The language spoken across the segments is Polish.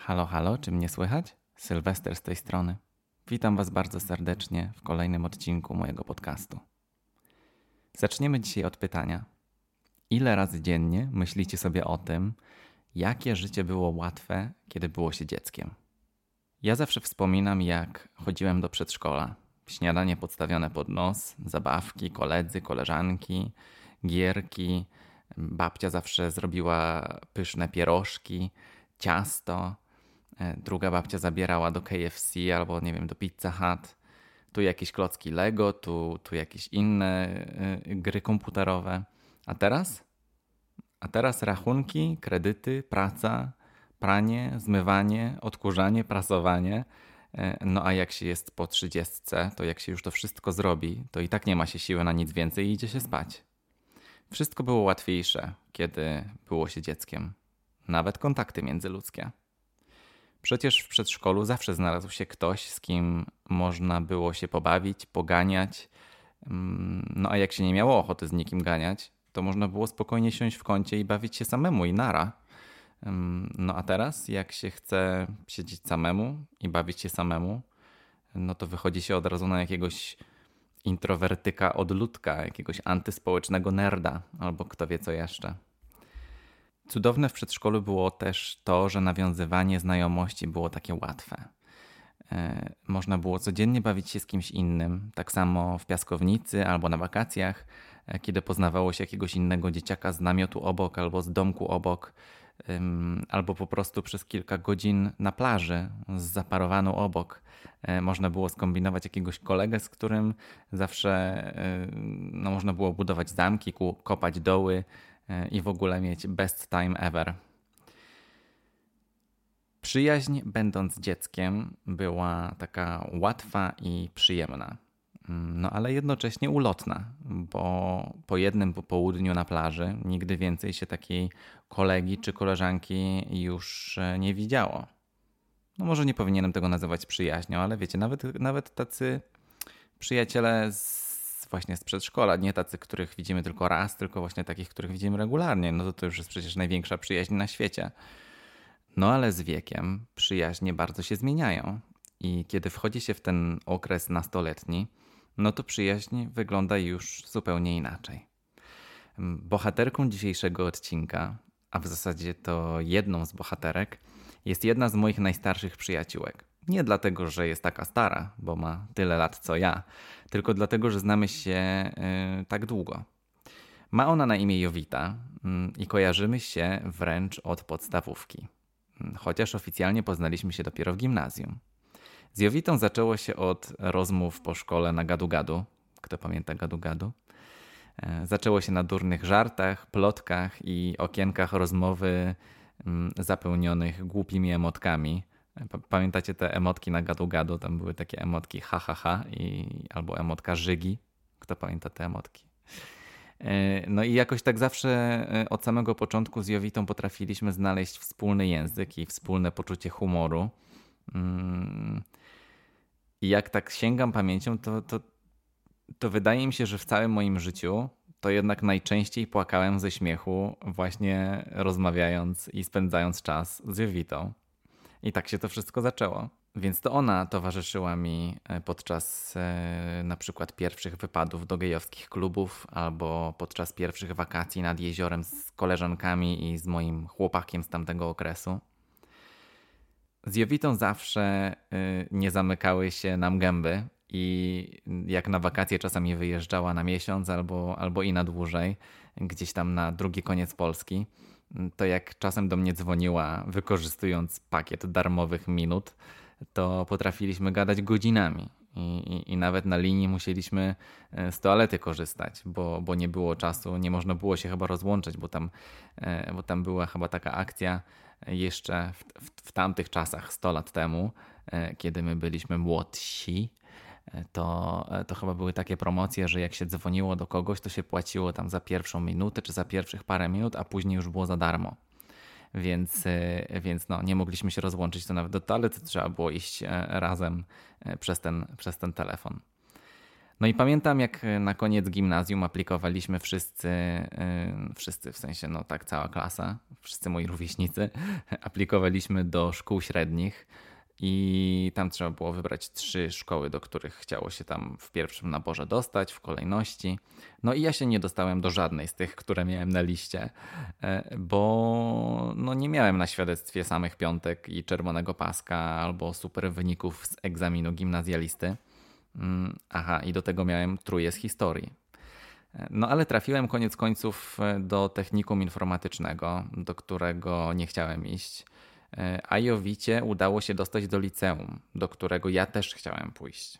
Halo, halo, czy mnie słychać? Sylwester z tej strony. Witam Was bardzo serdecznie w kolejnym odcinku mojego podcastu. Zaczniemy dzisiaj od pytania. Ile razy dziennie myślicie sobie o tym, jakie życie było łatwe, kiedy było się dzieckiem? Ja zawsze wspominam, jak chodziłem do przedszkola. Śniadanie podstawione pod nos, zabawki, koledzy, koleżanki, gierki. Babcia zawsze zrobiła pyszne pierożki, ciasto. E, druga babcia zabierała do KFC albo nie wiem, do Pizza Hut. Tu jakieś klocki Lego, tu, tu jakieś inne e, gry komputerowe. A teraz? A teraz rachunki, kredyty, praca, pranie, zmywanie, odkurzanie, prasowanie. E, no a jak się jest po trzydziestce, to jak się już to wszystko zrobi, to i tak nie ma się siły na nic więcej i idzie się spać. Wszystko było łatwiejsze, kiedy było się dzieckiem. Nawet kontakty międzyludzkie. Przecież w przedszkolu zawsze znalazł się ktoś, z kim można było się pobawić, poganiać. Mm, no a jak się nie miało ochoty z nikim ganiać, to można było spokojnie siąść w kącie i bawić się samemu i nara. Mm, no a teraz, jak się chce siedzieć samemu i bawić się samemu, no to wychodzi się od razu na jakiegoś introwertyka odludka, jakiegoś antyspołecznego nerda, albo kto wie co jeszcze. Cudowne w przedszkolu było też to, że nawiązywanie znajomości było takie łatwe. E, można było codziennie bawić się z kimś innym, tak samo w piaskownicy albo na wakacjach, e, kiedy poznawało się jakiegoś innego dzieciaka z namiotu obok albo z domku obok, albo po prostu przez kilka godzin na plaży z zaparowaną obok. E, można było skombinować jakiegoś kolegę, z którym zawsze no, można było budować zamki, kopać doły i w ogóle mieć best time ever. Przyjaźń, będąc dzieckiem, była taka łatwa i przyjemna, no ale jednocześnie ulotna, bo po jednym popołudniu na plaży nigdy więcej się takiej kolegi czy koleżanki już nie widziało. No może nie powinienem tego nazywać przyjaźnią, ale wiecie, nawet, nawet tacy przyjaciele z właśnie z przedszkola, nie tacy, których widzimy tylko raz, tylko właśnie takich, których widzimy regularnie, no to to już jest przecież największa przyjaźń na świecie. No ale z wiekiem przyjaźnie bardzo się zmieniają i kiedy wchodzi się w ten okres nastoletni, no to przyjaźń wygląda już zupełnie inaczej. Bohaterką dzisiejszego odcinka, a w zasadzie to jedną z bohaterek, jest jedna z moich najstarszych przyjaciółek. Nie dlatego, że jest taka stara, bo ma tyle lat co ja, tylko dlatego, że znamy się yy, tak długo. Ma ona na imię Jowita yy, i kojarzymy się wręcz od podstawówki. Yy, chociaż oficjalnie poznaliśmy się dopiero w gimnazjum. Z Jowitą zaczęło się od rozmów po szkole na gadu-gadu. Kto pamięta gadu-gadu? Y, zaczęło się na durnych żartach, plotkach i okienkach rozmowy mm, zapełnionych głupimi emotkami, Pamiętacie te emotki na gadu-gadu? Tam były takie emotki ha, ha, ha i, albo emotka żygi. Kto pamięta te emotki? E, no i jakoś tak zawsze e, od samego początku z Jowitą potrafiliśmy znaleźć wspólny język i wspólne poczucie humoru. Mm. I jak tak sięgam pamięcią, to, to, to wydaje mi się, że w całym moim życiu to jednak najczęściej płakałem ze śmiechu, właśnie rozmawiając i spędzając czas z Jowitą. I tak się to wszystko zaczęło. Więc to ona towarzyszyła mi e, podczas e, na przykład pierwszych wypadów do gejowskich klubów albo podczas pierwszych wakacji nad jeziorem z koleżankami i z moim chłopakiem z tamtego okresu. Z Jowitą zawsze e, nie zamykały się nam gęby i jak na wakacje czasami wyjeżdżała na miesiąc albo, albo i na dłużej, gdzieś tam na drugi koniec Polski, to jak czasem do mnie dzwoniła, wykorzystując pakiet darmowych minut, to potrafiliśmy gadać godzinami. I, i, I, nawet na linii musieliśmy e, z toalety korzystać, bo, bo nie było czasu, nie można było się chyba rozłączyć, bo tam, e, bo tam była chyba taka akcja jeszcze w, w, w tamtych czasach, 100 lat temu, e, kiedy my byliśmy młodsi, to, to chyba były takie promocje, że jak się dzwoniło do kogoś, to się płaciło tam za pierwszą minutę czy za pierwszych parę minut, a później już było za darmo. Więc, e, więc no, nie mogliśmy się rozłączyć, to nawet do toalety trzeba było iść e, razem e, przez ten, przez ten telefon. No i pamiętam, jak na koniec gimnazjum aplikowaliśmy wszyscy, wszyscy w sensie, no tak, cała klasa, wszyscy moi rówieśnicy, aplikowaliśmy do szkół średnich i tam trzeba było wybrać trzy szkoły, do których chciało się tam w pierwszym naborze dostać, w kolejności. No i ja się nie dostałem do żadnej z tych, które miałem na liście, e, bo no nie miałem na świadectwie samych piątek i czerwonego paska albo super wyników z egzaminu gimnazjalisty. Mm, aha, i do tego miałem truje z historii. E, no ale trafiłem koniec końców e, do technikum informatycznego, do którego nie chciałem iść. E, a Jowicie udało się dostać do liceum, do którego ja też chciałem pójść.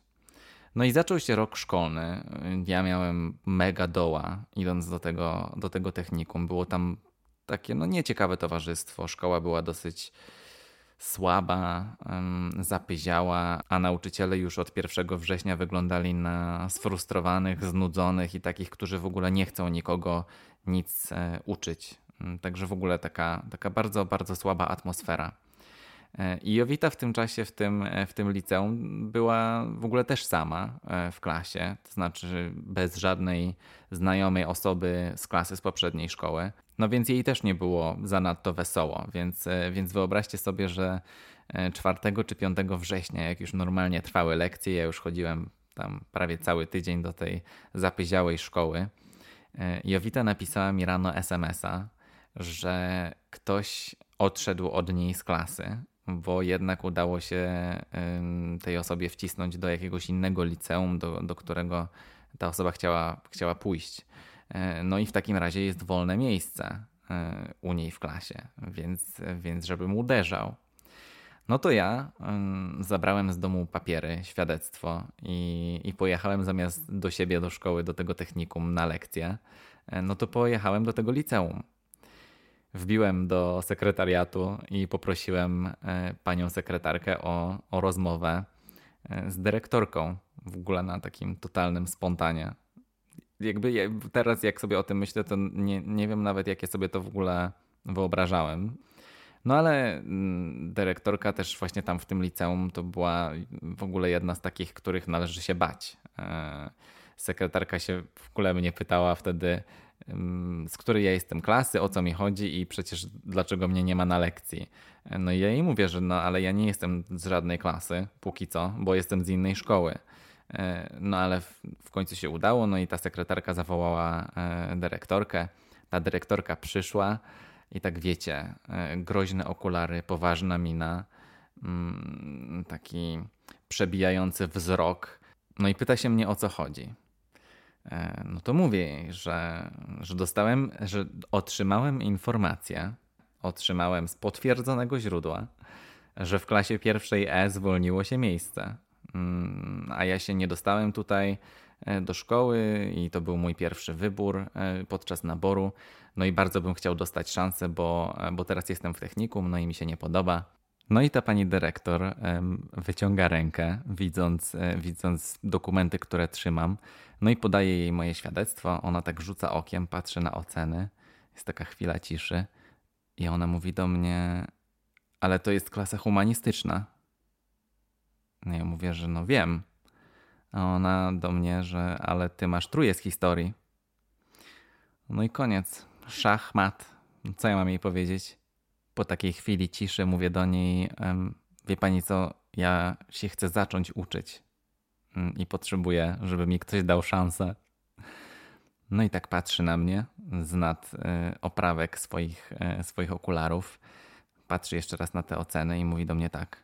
No i zaczął się rok szkolny. Ja miałem mega doła, idąc do tego, do tego technikum. Było tam takie no nieciekawe towarzystwo. Szkoła była dosyć słaba, zapyziała, a nauczyciele już od 1 września wyglądali na sfrustrowanych, znudzonych i takich, którzy w ogóle nie chcą nikogo nic e, uczyć. Mm, także w ogóle taka, taka bardzo, bardzo słaba atmosfera. E, I Jowita w tym czasie, w tym, e, w tym liceum, była w ogóle też sama w klasie, to znaczy bez żadnej znajomej osoby z klasy z poprzedniej szkoły. No więc jej też nie było zanadto wesoło, więc, e, więc wyobraźcie sobie, że 4 e, czy 5 września, jak już normalnie trwały lekcje, ja już chodziłem tam prawie cały tydzień do tej zapyziałej szkoły. E, Jowita napisała mi rano SMS-a, że ktoś odszedł od niej z klasy, bo jednak udało się tej osobie wcisnąć do jakiegoś innego liceum, do, do którego ta osoba chciała, chciała pójść. E, no i w takim razie jest wolne miejsce e, u niej w klasie, więc, więc żebym uderzał. No to ja zabrałem z domu papiery, świadectwo i, i pojechałem zamiast do siebie do szkoły, do tego technikum na lekcję, e, no to pojechałem do tego liceum. Wbiłem do sekretariatu i poprosiłem panią sekretarkę o, o rozmowę z dyrektorką w ogóle na takim totalnym spontanie jakby teraz jak sobie o tym myślę, to nie, nie wiem nawet jakie sobie to w ogóle wyobrażałem. No ale mm, dyrektorka też właśnie tam w tym liceum to była w ogóle jedna z takich, których należy się bać. Sekretarka się w ogóle mnie pytała wtedy, z której ja jestem klasy, o co mi chodzi i przecież dlaczego mnie nie ma na lekcji. No i ja jej mówię, że no ale ja nie jestem z żadnej klasy, póki co, bo jestem z innej szkoły. E, no ale w, w końcu się udało, no i ta sekretarka zawołała e, dyrektorkę. Ta dyrektorka przyszła i tak wiecie, e, groźne okulary, poważna mina, mm, taki przebijający wzrok. No i pyta się mnie o co chodzi. No to mówię że, że dostałem, że otrzymałem informację, otrzymałem z potwierdzonego źródła, że w klasie pierwszej E zwolniło się miejsce. Mm, a ja się nie dostałem tutaj e, do szkoły i to był mój pierwszy wybór e, podczas naboru. No i bardzo bym chciał dostać szansę, bo, e, bo teraz jestem w technikum, no i mi się nie podoba. No i ta pani dyrektor wyciąga rękę, widząc, widząc dokumenty, które trzymam, no i podaje jej moje świadectwo. Ona tak rzuca okiem, patrzy na oceny. Jest taka chwila ciszy i ona mówi do mnie, ale to jest klasa humanistyczna. No ja mówię, że no wiem. A ona do mnie, że ale ty masz truje z historii. No i koniec. Szachmat. Co ja mam jej powiedzieć? Po takiej chwili ciszy mówię do niej, wie pani co, ja się chcę zacząć uczyć mm, i potrzebuję, żeby mi ktoś dał szansę. No i tak patrzy na mnie z nad e, oprawek swoich, e, swoich okularów. Patrzy jeszcze raz na te oceny i mówi do mnie tak.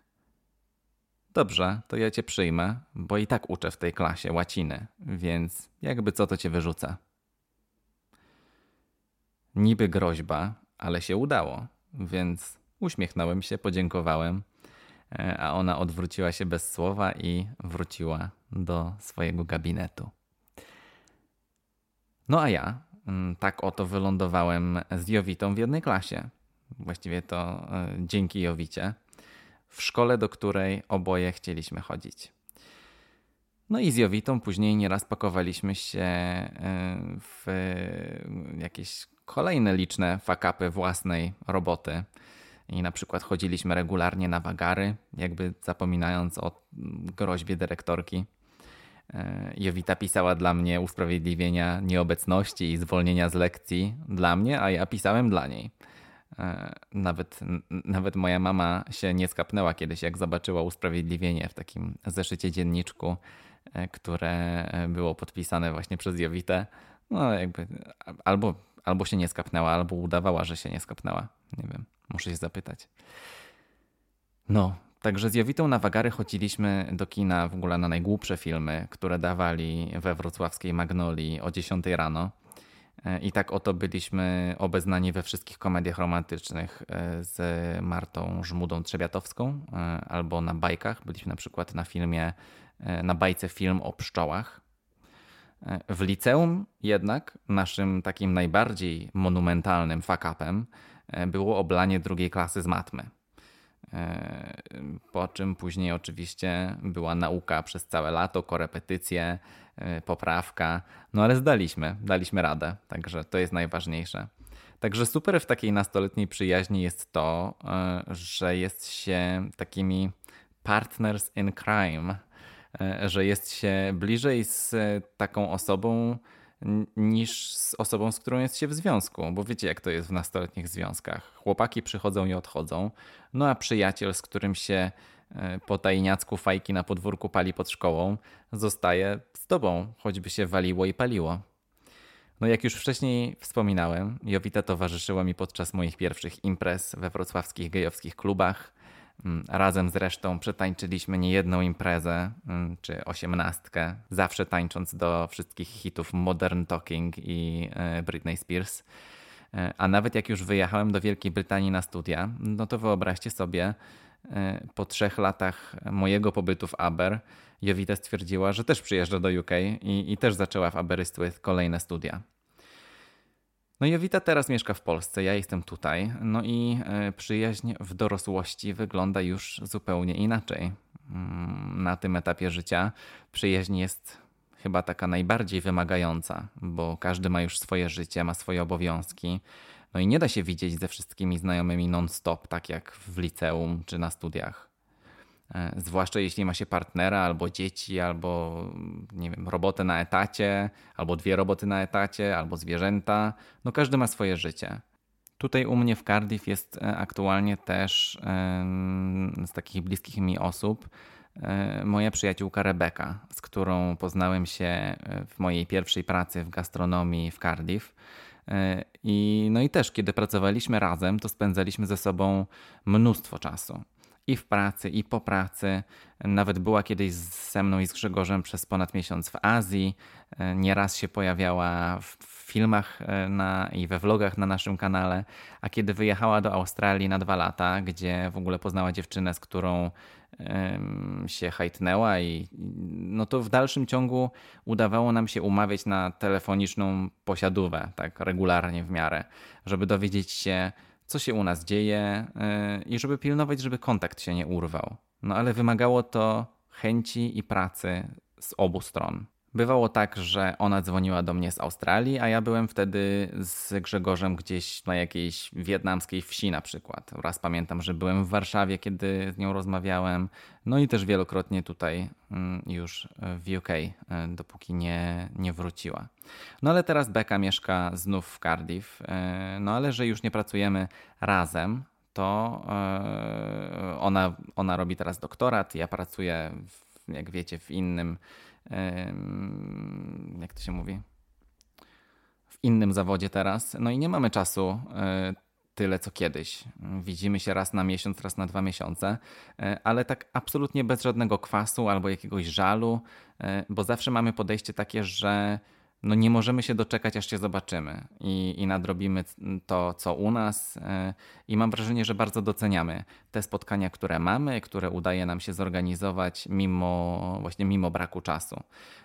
Dobrze, to ja cię przyjmę, bo i tak uczę w tej klasie łaciny, więc jakby co to cię wyrzucę. Niby groźba, ale się udało, więc uśmiechnąłem się, podziękowałem, e, a ona odwróciła się bez słowa i wróciła do swojego gabinetu. No a ja mm, tak oto wylądowałem z Jowitą w jednej klasie. Właściwie to e, dzięki Jowicie w szkole, do której oboje chcieliśmy chodzić. No i z Jowitą później nieraz pakowaliśmy się e, w jakieś kolejne liczne fakapy własnej roboty. I na przykład chodziliśmy regularnie na wagary, jakby zapominając o groźbie dyrektorki. Jowita pisała dla mnie usprawiedliwienia nieobecności i zwolnienia z lekcji dla mnie, a ja pisałem dla niej. Nawet, nawet moja mama się nie skapnęła kiedyś, jak zobaczyła usprawiedliwienie w takim zeszycie dzienniczku, które było podpisane właśnie przez Jowitę. No jakby albo, albo się nie skapnęła, albo udawała, że się nie skapnęła. Nie wiem, muszę się zapytać. No, także z Jowitą na Wagary chodziliśmy do kina w ogóle na najgłupsze filmy, które dawali we wrocławskiej Magnolii o 10 rano. E, I tak oto byliśmy obeznani we wszystkich komediach romantycznych e, z Martą Żmudą Trzebiatowską e, albo na bajkach. Byliśmy na przykład na filmie, na bajce film o pszczołach. W liceum jednak naszym takim najbardziej monumentalnym fakapem było oblanie drugiej klasy z matmy. Po czym później oczywiście była nauka przez całe lato, korepetycje, E, poprawka, no ale zdaliśmy, daliśmy radę, także to jest najważniejsze. Także super w takiej nastoletniej przyjaźni jest to, e, że jest się takimi partners in crime, e, że jest się bliżej z taką osobą niż z osobą, z którą jest się w związku, bo wiecie jak to jest w nastoletnich związkach. Chłopaki przychodzą i odchodzą, no a przyjaciel, z którym się po tajniacku fajki na podwórku pali pod szkołą, zostaje z tobą, choćby się waliło i paliło. No jak już wcześniej wspominałem, Jowita towarzyszyła mi podczas moich pierwszych imprez we wrocławskich gejowskich klubach. Mm, razem zresztą przetańczyliśmy niejedną imprezę, mm, czy osiemnastkę, zawsze tańcząc do wszystkich hitów Modern Talking i e, Britney Spears. E, a nawet jak już wyjechałem do Wielkiej Brytanii na studia, no to wyobraźcie sobie, e, po trzech latach mojego pobytu w Aber, Jowita stwierdziła, że też przyjeżdża do UK i, i też zaczęła w Aberystwyth kolejne studia. No Jowita teraz mieszka w Polsce, ja jestem tutaj, no i e, przyjaźń w dorosłości wygląda już zupełnie inaczej. Mm, na tym etapie życia przyjaźń jest chyba taka najbardziej wymagająca, bo każdy ma już swoje życie, ma swoje obowiązki. No i nie da się widzieć ze wszystkimi znajomymi non-stop, tak jak w liceum czy na studiach. E, zwłaszcza jeśli ma się partnera, albo dzieci, albo nie wiem, robotę na etacie, albo dwie roboty na etacie, albo zwierzęta. No każdy ma swoje życie. Tutaj u mnie w Cardiff jest e, aktualnie też z takich bliskich mi osób e, moja przyjaciółka Rebeka, z którą poznałem się w mojej pierwszej pracy w gastronomii w Cardiff. I, no i też, kiedy pracowaliśmy razem, to spędzaliśmy ze sobą mnóstwo czasu i w pracy, i po pracy. Nawet była kiedyś ze mną i z Grzegorzem przez ponad miesiąc w Azji. Nieraz się pojawiała w filmach e, na, i we vlogach na naszym kanale. A kiedy wyjechała do Australii na dwa lata, gdzie w ogóle poznała dziewczynę, z którą się hajtnęła i no to w dalszym ciągu udawało nam się umawiać na telefoniczną posiadówę, tak regularnie w miarę, żeby dowiedzieć się co się u nas dzieje y, i żeby pilnować, żeby kontakt się nie urwał. No ale wymagało to chęci i pracy z obu stron. Bywało tak, że ona dzwoniła do mnie z Australii, a ja byłem wtedy z Grzegorzem gdzieś na jakiejś wietnamskiej wsi na przykład. Raz pamiętam, że byłem w Warszawie, kiedy z nią rozmawiałem. No i też wielokrotnie tutaj mm, już w UK, e, dopóki nie, nie wróciła. No ale teraz Beka mieszka znów w Cardiff. E, no ale że już nie pracujemy razem, to e, ona, ona robi teraz doktorat, ja pracuję, w, jak wiecie, w innym jak to się mówi, w innym zawodzie teraz. No i nie mamy czasu e, tyle co kiedyś. Widzimy się raz na miesiąc, raz na dwa miesiące, e, ale tak absolutnie bez żadnego kwasu albo jakiegoś żalu, e, bo zawsze mamy podejście takie, że no nie możemy się doczekać, aż się zobaczymy i, i nadrobimy to, co u nas. E, I mam wrażenie, że bardzo doceniamy te spotkania, które mamy, które udaje nam się zorganizować mimo, właśnie mimo braku czasu.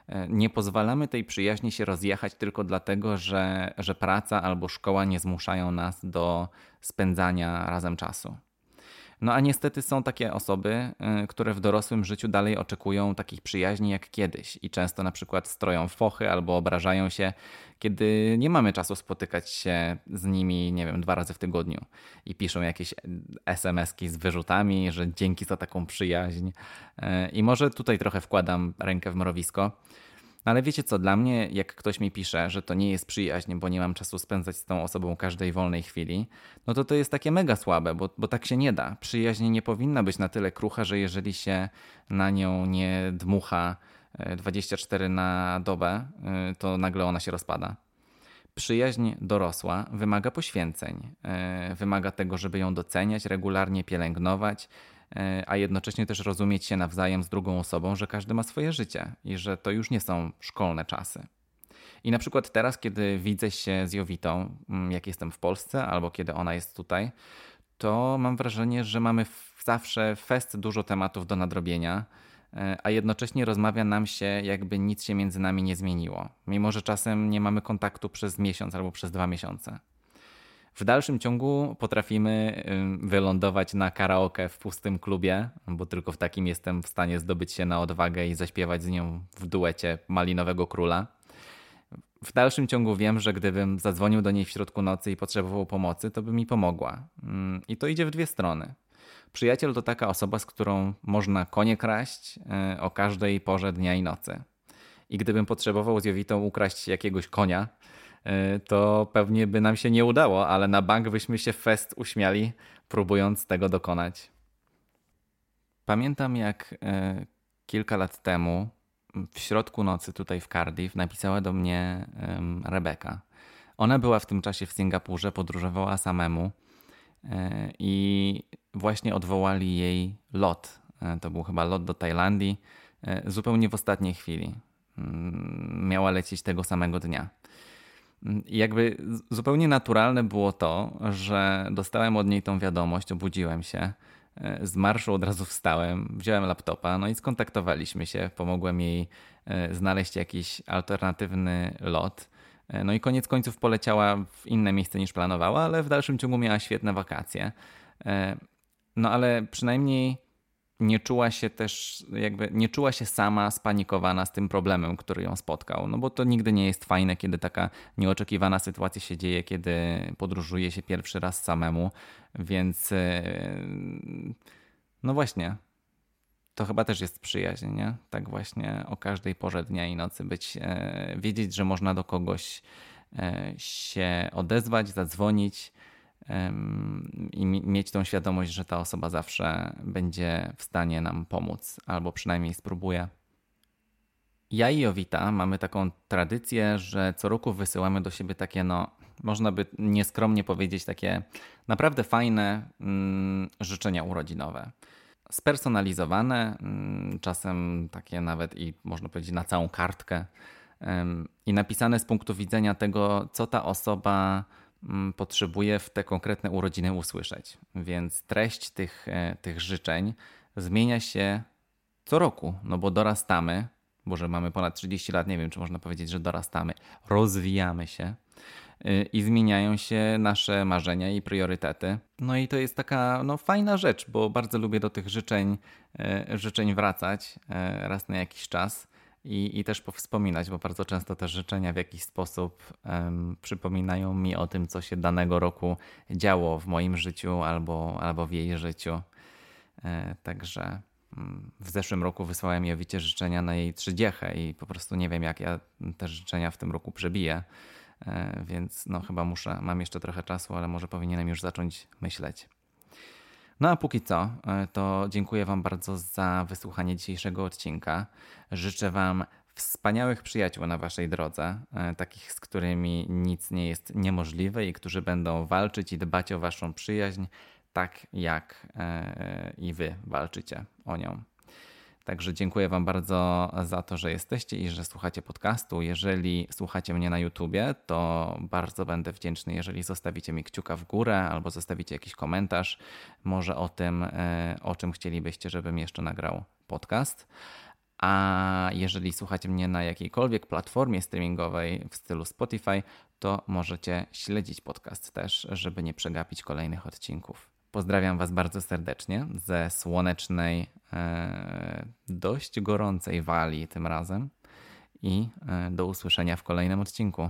E, nie pozwalamy tej przyjaźni się rozjechać tylko dlatego, że, że praca albo szkoła nie zmuszają nas do spędzania razem czasu. No a niestety są takie osoby, y, które w dorosłym życiu dalej oczekują takich przyjaźni jak kiedyś i często na przykład stroją fochy albo obrażają się, kiedy nie mamy czasu spotykać się z nimi, nie wiem, dwa razy w tygodniu i piszą jakieś SMS-ki z wyrzutami, że dzięki za taką przyjaźń. Y, I może tutaj trochę wkładam rękę w mrowisko no ale wiecie co, dla mnie, jak ktoś mi pisze, że to nie jest przyjaźń, bo nie mam czasu spędzać z tą osobą każdej wolnej chwili, no to to jest takie mega słabe, bo, bo tak się nie da. Przyjaźń nie powinna być na tyle krucha, że jeżeli się na nią nie dmucha 24 e, na dobę, e, to nagle ona się rozpada. Przyjaźń dorosła wymaga poświęceń, e, wymaga tego, żeby ją doceniać, regularnie pielęgnować, a jednocześnie też rozumieć się nawzajem z drugą osobą, że każdy ma swoje życie i że to już nie są szkolne czasy. I na przykład teraz, kiedy widzę się z Jowitą, mm, jak jestem w Polsce albo kiedy ona jest tutaj, to mam wrażenie, że mamy zawsze fest dużo tematów do nadrobienia, e, a jednocześnie rozmawia nam się, jakby nic się między nami nie zmieniło, mimo że czasem nie mamy kontaktu przez miesiąc albo przez dwa miesiące. W dalszym ciągu potrafimy wylądować na karaoke w pustym klubie, bo tylko w takim jestem w stanie zdobyć się na odwagę i zaśpiewać z nią w duecie Malinowego Króla. W dalszym ciągu wiem, że gdybym zadzwonił do niej w środku nocy i potrzebował pomocy, to by mi pomogła. I to idzie w dwie strony. Przyjaciel to taka osoba, z którą można konie kraść e, o każdej porze dnia i nocy. I gdybym potrzebował z Jowitą ukraść jakiegoś konia, to pewnie by nam się nie udało, ale na bank byśmy się fest uśmiali, próbując tego dokonać. Pamiętam, jak e, kilka lat temu, w środku nocy tutaj w Cardiff, napisała do mnie Rebeka. Ona była w tym czasie w Singapurze, podróżowała samemu e, i właśnie odwołali jej lot. To był chyba lot do Tajlandii, zupełnie w ostatniej chwili. Miała lecieć tego samego dnia. I jakby zupełnie naturalne było to, że dostałem od niej tą wiadomość, obudziłem się, e, z marszu od razu wstałem, wziąłem laptopa, no i skontaktowaliśmy się, pomogłem jej e, znaleźć jakiś alternatywny lot. E, no i koniec końców poleciała w inne miejsce niż planowała, ale w dalszym ciągu miała świetne wakacje. No ale przynajmniej nie czuła się też, jakby nie czuła się sama spanikowana z tym problemem, który ją spotkał. No bo to nigdy nie jest fajne, kiedy taka nieoczekiwana sytuacja się dzieje, kiedy podróżuje się pierwszy raz samemu, więc e, no właśnie. To chyba też jest przyjaźń, nie? Tak właśnie o każdej porze dnia i nocy być, e, wiedzieć, że można do kogoś e, się odezwać, zadzwonić, i mieć tą świadomość, że ta osoba zawsze będzie w stanie nam pomóc, albo przynajmniej spróbuje. Ja i Jowita mamy taką tradycję, że co roku wysyłamy do siebie takie, no, można by nieskromnie powiedzieć, takie naprawdę fajne mm, życzenia urodzinowe. Spersonalizowane, mm, czasem takie nawet i można powiedzieć na całą kartkę, i napisane z punktu widzenia tego, co ta osoba potrzebuje w te konkretne urodziny usłyszeć. Więc treść tych, e, tych życzeń zmienia się co roku, no bo dorastamy, bo że mamy ponad 30 lat, nie wiem, czy można powiedzieć, że dorastamy, rozwijamy się y, i zmieniają się nasze marzenia i priorytety. No i to jest taka no, fajna rzecz, bo bardzo lubię do tych życzeń, e, życzeń wracać e, raz na jakiś czas i, i też powspominać, bo bardzo często te życzenia w jakiś sposób um, przypominają mi o tym, co się danego roku działo w moim życiu albo, albo w jej życiu. E, także mm, w zeszłym roku wysłałem Jowicie życzenia na jej trzydziechę i po prostu nie wiem, jak ja te życzenia w tym roku przebiję. E, więc no chyba muszę, mam jeszcze trochę czasu, ale może powinienem już zacząć myśleć. No a póki co, e, to dziękuję Wam bardzo za wysłuchanie dzisiejszego odcinka. Życzę Wam wspaniałych przyjaciół na Waszej drodze, e, takich, z którymi nic nie jest niemożliwe i którzy będą walczyć i dbać o Waszą przyjaźń, tak jak e, i Wy walczycie o nią. Także dziękuję Wam bardzo za to, że jesteście i że słuchacie podcastu. Jeżeli słuchacie mnie na YouTubie, to bardzo będę wdzięczny, jeżeli zostawicie mi kciuka w górę albo zostawicie jakiś komentarz, może o tym, e, o czym chcielibyście, żebym jeszcze nagrał podcast. A jeżeli słuchacie mnie na jakiejkolwiek platformie streamingowej w stylu Spotify, to możecie śledzić podcast też, żeby nie przegapić kolejnych odcinków. Pozdrawiam Was bardzo serdecznie ze słonecznej, e, dość gorącej Walii tym razem i e, do usłyszenia w kolejnym odcinku.